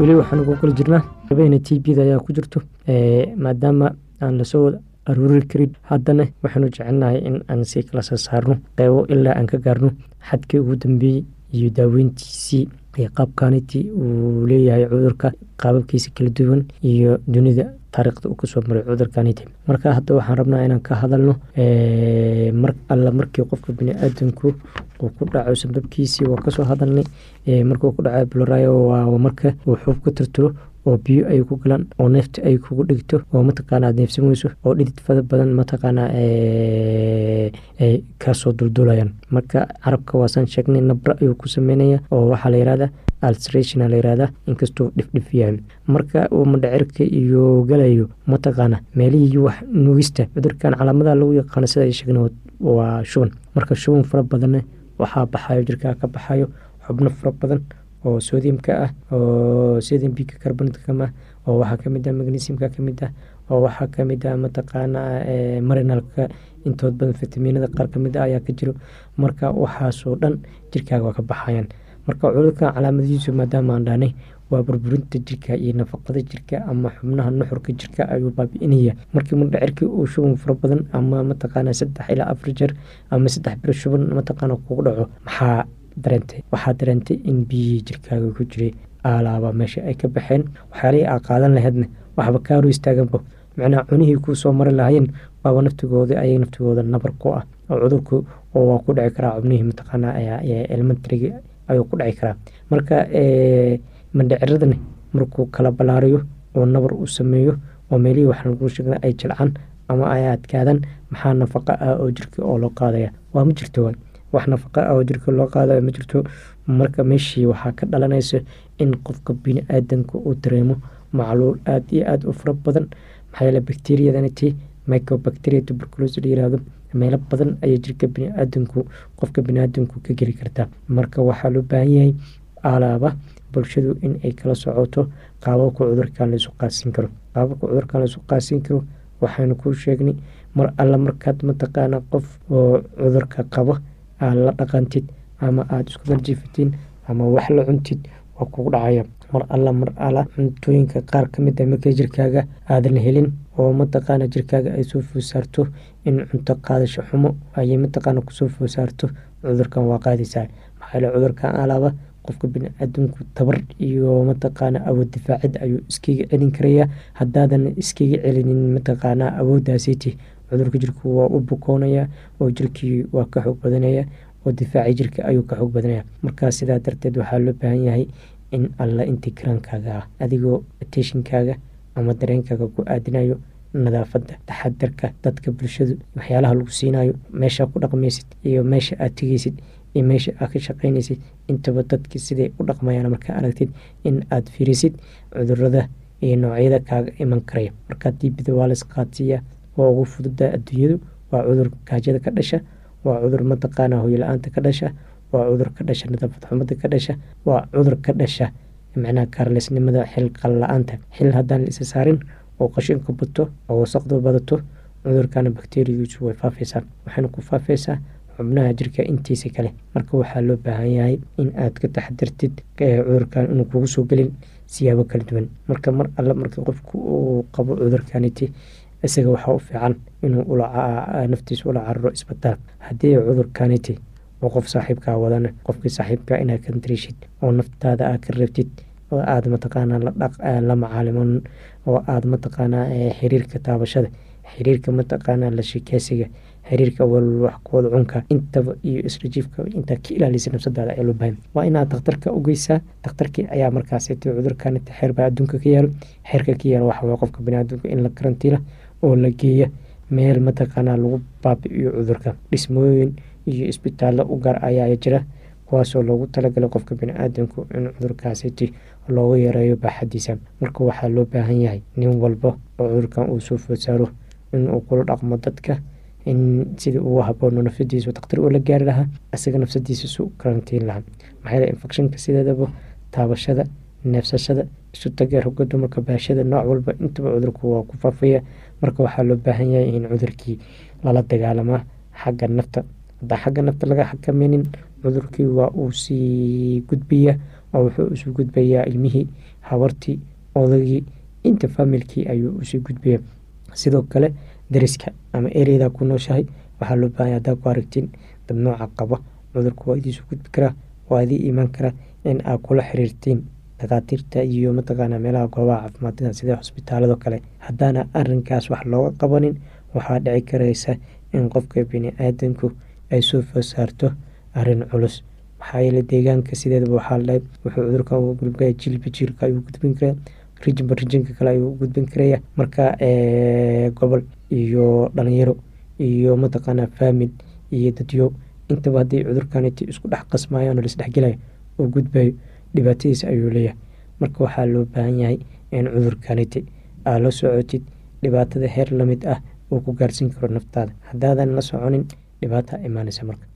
Weli waxaan ugu kala jirnaa habeyna t bda ayaa ku jirto maadaama aan la soo aruuri karin haddana waxaanu jecelnahay in aan si kala soo saarno qeybo ilaa aan ka gaarno xadkii ugu dambeeyey iyo daaweyntiisii iyo qaabkaniti uu leeyahay cudurka qaababkiisa kala duwan iyo dunida taariikhda uu ka soo maray cudurkaniti marka hadda waxaan rabnaa inaan ka hadalno mar alla markii qofka biniaadanku uu ku dhaco sababkiisii waa ka soo hadalnay. Markuu ku dhaco bloryo waa marka uu xuub ka tirtiro oo biyo ay ku galaan oo neefta ay kugu dhigto oo mataqaana aad neefsan weyso oo dhidid fada badan mataqaana ay ka soo duldulayaan marka carabka waasaan sheegnay nabra ayuu ku sameynaya oo waxaa la yihahda alstration la yihahda inkastuu dhifdhif yahay. Marka uu madhacirka iyo galayo mataqaana meelihii wax nugista cudurkan calaamadaha lagu yaqaano sida ay sheegna waa shuban. Marka shuban fara badanna waxaa baxayo jirkaa ka baxayo xubno fara badan oo sodiumka ah oo carbonatcam ah oo waxaa ka mid ah magnesiumka ka mid ah oo waxaa ka mid ah mataqaana marinalka intood badan fitaminada qaar ka mid ah ayaa ka jiro. Marka waxaasoo dhan jirkaaga waa ka baxayaan. Marka cudurka calaamadihiisu maadaama aan dhahnay waa burburinta jirka iyo nafaqada jirka ama xubnaha nuxurka jirka ayuu baabi'inaya markii mudhacirkii uu shuban fara badan ama mataqaana saddex ilaa afar jeer ama saddex bir shuban mataqaana kugu dhaco maxaa dareentay waxaa dareentay in biyihii jirkaaga ku jiray aalaaba meesha ay ka baxeen. Waxyaalihii aa qaadan laheydna waxba kaaru istaaganba macnaha cunihii kuu soo mari lahaayeen waaba naftigooda ayay naftigooda nabar ku ah. Oo cudurku waa ku dhici karaa xubnihii mataqaana elementarigi ayuu ku dhici karaa. Marka mandhaciradani markuu kala balaariyo oo nabar uu sameeyo oo meelihii waxaan kuu sheegna ay jilcaan ama ay adkaadaan maxaa nafaqa ah oo jirka oo loo qaadaya waa ma jirto waay wax nafaqa ah oo jirka loo qaadayo ma jirto. Marka meeshii waxaa ka dhalanaysa in qofka bini-aadanka uu dareemo macluul aada iyo aada u fara badan. Maxaa yeele bacteriyadaniti microbacteria tuberculosi la yiraahdo meelo badan ayay jirka bini-aadanku qofka bini-aadanku ka geli kartaa. Marka waxaa loo baahan yahay alaaba bulshadu in ay kala socoto qaababka cudurkan laisu qaasin karo. Qaababka cudurkan laisu qaasin karo waxaanu kuu sheegnay mar alla markaad mataqaana qof oo cudurka qabo aad la dhaqantid ama aada isku darjiifatiin ama wax la cuntid waa kugu dhacaya. Mar alla mar alla cuntooyinka qaar ka mid a markay jirkaaga aadan helin oo mataqaana jirkaaga ay soo foosaarto in cunto qaadasho xumo ayay mataqaana ku soo foosaarto cudurkan waa qaadaysaa. Maxaa yeele cudurkan alaaba qofka bini-aadamku tabar iyo mataqaana awood difaacid ayuu iskaga celin karayaa haddaadan iskaga celinin mataqaana awooddaasiti cudurka jirku waa u bukoonaya oo jirkii waa ka xoog badanaya oo difaaci jirka ayuu ka xoog badanaya. Markaa sidaa darteed waxaa loo baahan yahay in alla intii karaankaaga ah adigoo ateshinkaaga ama dareenkaaga ku aadinayo nadaafadda taxadarka dadka bulshadu waxyaalaha lagu siinayo meeshaa ku dhaqmaysid iyo meesha aad tegeysid iyo meesha aad ka shaqaynaysid. Intaba dadki siday u dhaqmayaan markaa aragtid in aad fiirisid cudurrada iyo noocyada kaaga iman karaya. Markaa diibida waa las qaadsiiyaa waa ugu fududa adduunyadu waa cudur gaajada ka dhasha waa cudur mataqaana hoyla-aanta ka dhasha waa cudur ka dhasha nadaafad xumada ka dhasha waa cudur ka dhasha macnaha kaarleysnimada xil qalla-aanta xil haddaan la isa saarin oo qashinka bato oo wasaqdu badato cudurkana bakteriyadiisu way faafaysaa. Waxayna ku faafaysaa xubnaha jirka intiisa kale. Marka waxaa loo baahan yahay in aad ka taxdirtid cudurkan inuu kugu soo gelin siyaabo kala duwan. Marka mar alle marka qofku uu qabo cudurkaniti isaga waxaa u fiican inuu naftiisa ula cararo isbitaal. Haddii cudurkaniti oo qof saaxiibkaa wadana qofkii saaxiibkaa inaad ka dariishid oo naftaada aad ka reebtid oo aada mataqaanaa la macaalimon oo aada mataqaanaa xiriirka taabashada xiriirka mataqaanaa la shikeysiga xiriirka walwaxkooda cunka intaba iyo israjiifka intaa ka ilaalisa nafsadaada ee loo baahan waa inaad dakhtarka u geysaa dakhtarkii ayaa markaasiti cudurkaniti xeer baa adduunka ka yaalo xeerka ka yaalo waxa waa qofka biniaadamka in la karantiila oo la geeya meel mataqaanaa lagu baabi'iyo cudurka. Dhismooyin iyo isbitaallo u gaar ayaa jira kuwaasoo loogu talagalay qofka bini-aadanku in cudurkaasiti loogu yareeyo baaxadiisa marka waxaa loo baahan yahay nin walba oo cudurkan uu soo food saaro inuu kula dhaqmo dadka in sidii ugu haboono nafsadiisu dakhtar ula gaari lahaa isaga nafsadiisa su karantiin lahaa. Maxaa yeele infectionka sideedaba taabashada neefsashada isu tageer hoga dumarka baashada nooc walba intaba cudurku waa ku faafaya marka waxaa loo baahan yahay in cudurkii lala dagaalamaa xagga nafta. Haddaan xagga nafta laga xakameynin cudurkii waa uu sii gudbiya oo wuxuu isu gudbayaa ilmihii habartii odagii inta faamilkii ayuu isu gudbaya sidoo kale dariska ama ereyda ku nooshahay waxaa loo baahanya haddaa ku aragtiin dad nooca qaba. Cudurku waa idiisu gudbi karaa waa idii imaan karaa in aad kula xiriirtiin dhakhaatiirta iyo mataqaana meelaha goobaha caafimaadada sida xusbitaalado kale. Haddaana arinkaas wax looga qabanin waxaa dhici karaysa in qofka bini-aadanku ay soo food saarto arrin culus. Maxaa yeele deegaanka sideedaba waxaa ladhahay wuxuu cudurkan u gudbaya jiilba jiilka ayuu gudbin karaa rijinba rijinka kale ayuu gudbin karaya marka gobol iyo dhalinyaro iyo mataqaana faamil iyo dadyo intaba haddii cudurkaniti isku dhex qasmaayaan oo laisdhexgelaya oo gudbayo dhibaatadiisa ayuu leeyahay. Marka waxaa loo baahan yahay in cudurkaniti aad la socotid dhibaatada heer la mid ah uu ku gaarsiin karo naftaada. Haddaadan la soconin dhibaata imaanaysa marka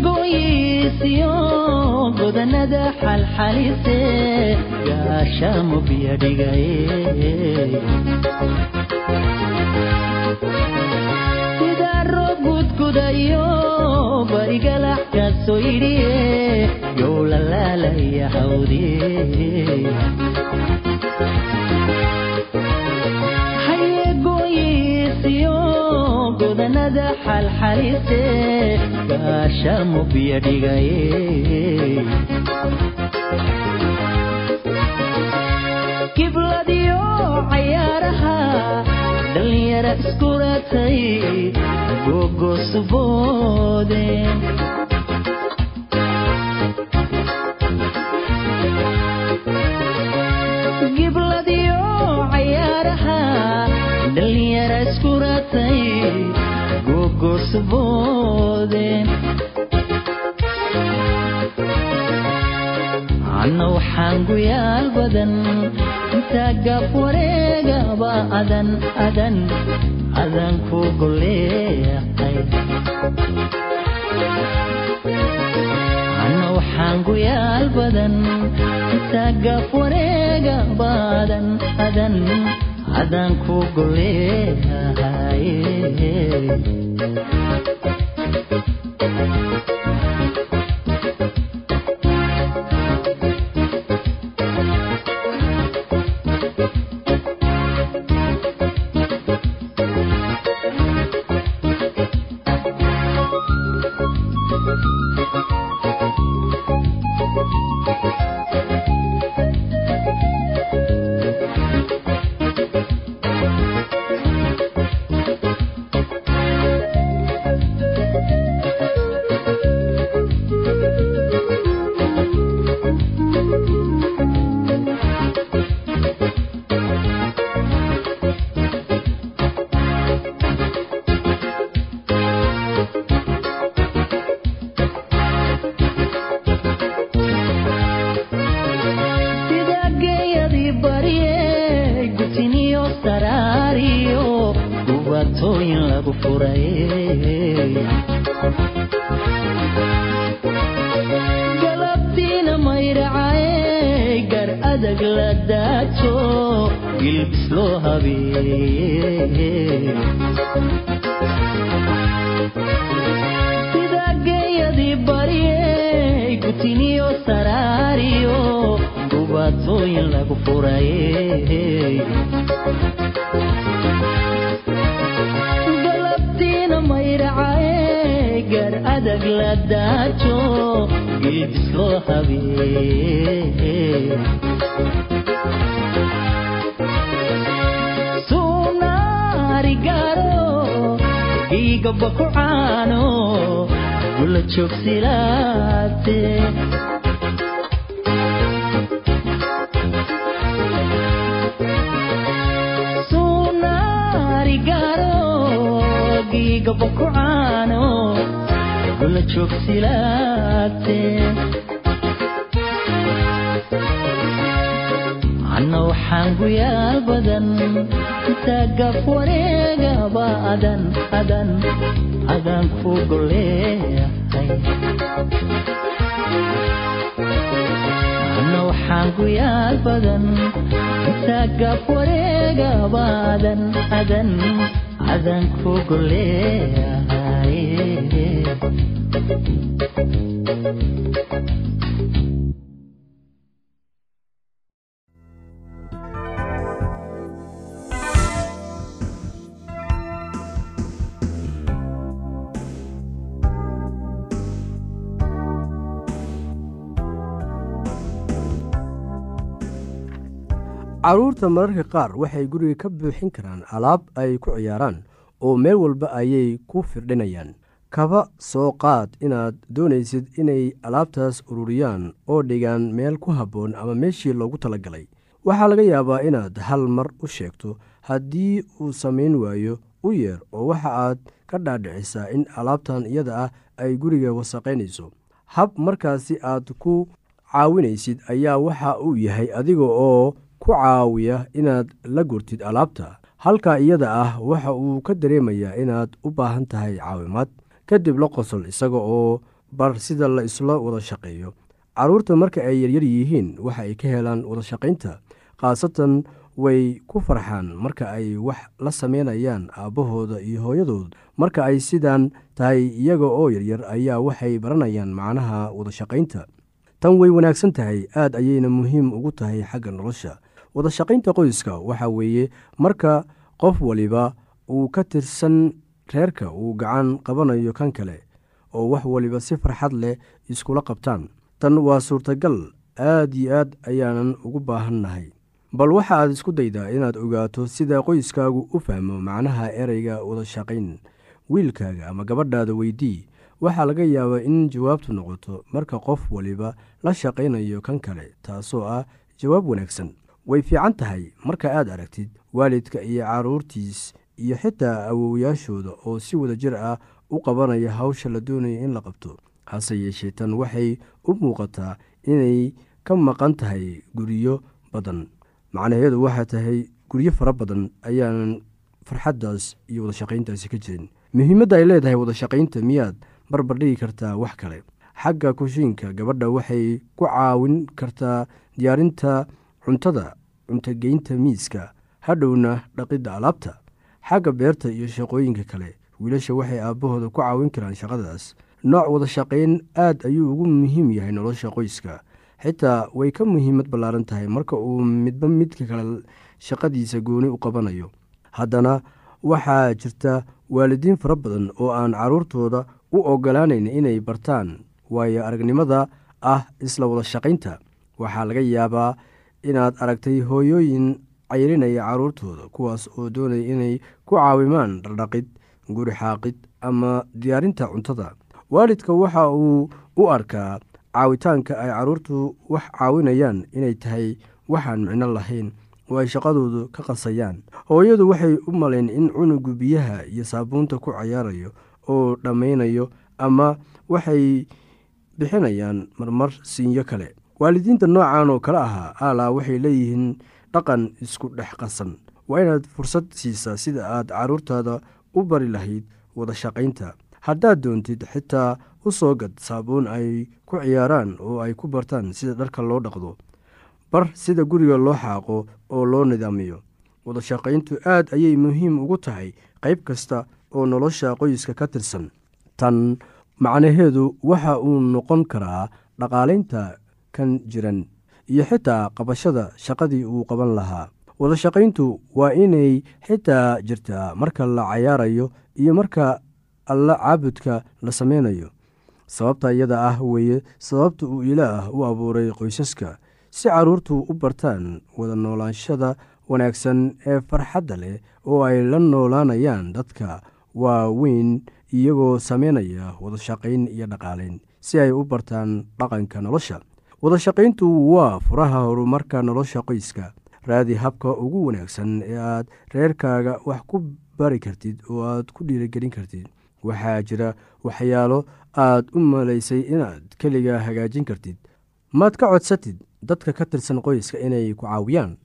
hayeegoyisiyo godanada xalxalise gaashamo biyo dhigaye sidaaro gudgudayo barigalax kaaso yidhiye yow lalaalaya hawdiye kibladiyo cayaaraha dhalinyara iskuratay gogosboode gibladiyo cayaaraha dhalinyara iskuratay gogosboode anna waxaan guyaal badan intaa gaab wareegaba adan adan adan ku goleeqay anna waxaan guyaal badan intaa gaab wareegaba adan adan adan ku goleehay galabtiina sida geeyadii baryey gutiniyo saraariyo dubaatooyin lagu furayey galabtiina mayracay gaar adag la daajo geebisloo habee habee sunaarigaro igaba ku caano gula joogsilaate sunaarigaro igaba ku caano gula joogsilaate anna waxaan guyaal badan intaa gaf wareegaba adan adan adan ku goleeyahay anna waxaan guyaal badan intaa gaf wareegaba adan adan adan ku goleeyahay carruurta mararka qaar waxay guriga ka buuxin karaan alaab ay ku ciyaaraan oo meel walba ayay ku firdhinayaan. Kaba soo qaad inaad doonaysid inay alaabtaas ururiyaan oo dhigaan meel ku habboon ama meeshii loogu talagalay. Waxaa laga yaabaa inaad hal mar u sheegto haddii uu samayn waayo u yeer oo waxa aad ka dhaadhicisaa in alaabtan iyada ah ay guriga wasaqaynayso hab markaasi aad ku caawinaysid ayaa waxa uu yahay adiga oo ku caawiya inaad la gurtid alaabta. Halkaa iyada ah waxa uu ka dareemayaa inaad u baahan tahay caawimaad kadib la qosol isaga oo bar sida la isla wada shaqeeyo. Carruurta marka ay yaryar yihiin waxa ay ka helaan wada shaqaynta khaasatan way ku farxaan marka ay wax la sameynayaan aabbahooda iyo hooyadooda marka ay sidaan tahay iyaga oo yaryar ayaa waxay baranayaan macnaha wada shaqaynta tan way wanaagsan tahay aad ayayna muhiim ugu tahay xagga nolosha wada shaqaynta qoyska waxa weeye marka qof waliba uu ka tirsan reerka uu gacan qabanayo kan kale oo wax waliba si farxad leh iskula qabtaan tan waa suurtagal aad iyo aad ayaanan ugu baahannahay bal waxa aad isku daydaa inaad ogaato sida qoyskaagu u fahmo macnaha ereyga wada shaqayn wiilkaaga ama gabadhaada weydii waxaa laga yaabaa in jawaabtu noqoto marka qof waliba la shaqaynayo kan kale taasoo ah jawaab wanaagsan way fiican tahay marka aad aragtid waalidka iyo carruurtiis iyo xitaa awowayaashooda oo si wada jir ah u qabanaya hawsha la doonaya in la qabto hase yeeshee tan waxay u muuqataa inay ka maqan tahay guryo badan. Macnaheedu waxaa tahay guryo fara badan ayaanan farxaddaas iyo wada shaqayntaasi ka jirin. Muhiimadda ay leedahay wada shaqaynta miyaad barbar dhigi kartaa wax kale. Xagga kushiinka gabadha waxay ku caawin kartaa diyaarinta cuntada cuntogeynta miiska hadhowna dhaqidda alaabta. Xagga beerta iyo shaqooyinka kale wiilasha waxay aabbahooda ku caawin karaan shaqadaas. Nooc wada shaqayn aad ayuu ugu muhiim yahay nolosha qoyska. Xitaa way ka muhiimad ballaaran tahay marka uu midba midka kale shaqadiisa gooni u qabanayo. Haddana waxaa jirta waalidiin fara badan oo aan carruurtooda u ogolaanayn inay bartaan waayo aragnimada ah isla wada shaqaynta. Waxaa laga yaabaa inaad aragtay hooyooyin cayrinaya carruurtooda kuwaas oo doonaya inay ku caawimaan dhardhaqid guri xaaqid ama diyaarinta cuntada. Waalidka waxa uu u arkaa caawitaanka ay carruurtu wax caawinayaan inay tahay waxaan micno lahayn oo ay shaqadoodu ka qasayaan. Hooyadu waxay u malayn in cunugu biyaha iyo saabuunta ku cayaarayo oo dhammaynayo ama waxay bixinayaan marmar siinyo kale waalidiinta noocan oo kale ahaa aalaa waxay leeyihiin dhaqan isku dhex qasan. Waa inaad fursad siisaa sida aad carruurtaada u bari lahayd wada shaqaynta. Haddaad doontid xitaa u soo gad saabuun ay ku ciyaaraan oo ay ku bartaan sida dharka loo dhaqdo. Bar sida guriga loo xaaqo oo loo nidaamiyo. Wada shaqayntu aad ayay muhiim ugu tahay qayb kasta oo nolosha qoyska ka tirsan. Tan macnaheedu waxa uu noqon karaa dhaqaalaynta kan jiran iyo xitaa qabashada shaqadii uu qaban lahaa. Wada shaqayntu waa inay xitaa jirtaa marka la cayaarayo iyo marka alla caabudka la sameynayo. Sababta iyada ah weeye sababta uu ilaah u abuuray qoysaska si carruurtu u bartaan wada noolaanshada wanaagsan ee farxadda leh oo ay la noolaanayaan dadka waaweyn iyagoo sameynaya wadashaqayn iyo dhaqaaleyn si ay u bartaan dhaqanka nolosha wadashaqayntu waa furaha horumarka nolosha qoyska. Raadi habka ugu wanaagsan ee aad reerkaaga wax ku bari kartid oo aad ku dhiirigelin kartid. Waxaa jira waxyaalo aad u malaysay inaad keliga hagaajin kartid. Maad ka codsatid dadka ka tirsan qoyska inay ku caawiyaan.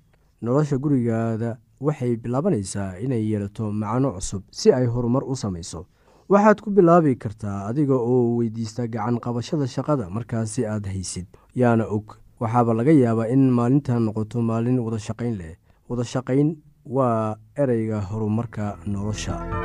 Nolosha gurigaada waxay bilaabanaysaa inay yeelato macno cusub si ay horumar u samayso. Waxaad ku bilaabi kartaa adiga oo weydiista gacan qabashada shaqada markaasi aad haysid yaana og. Waxaaba laga yaabaa in maalintan noqoto maalin wadashaqayn leh. Wadashaqayn waa ereyga horumarka nolosha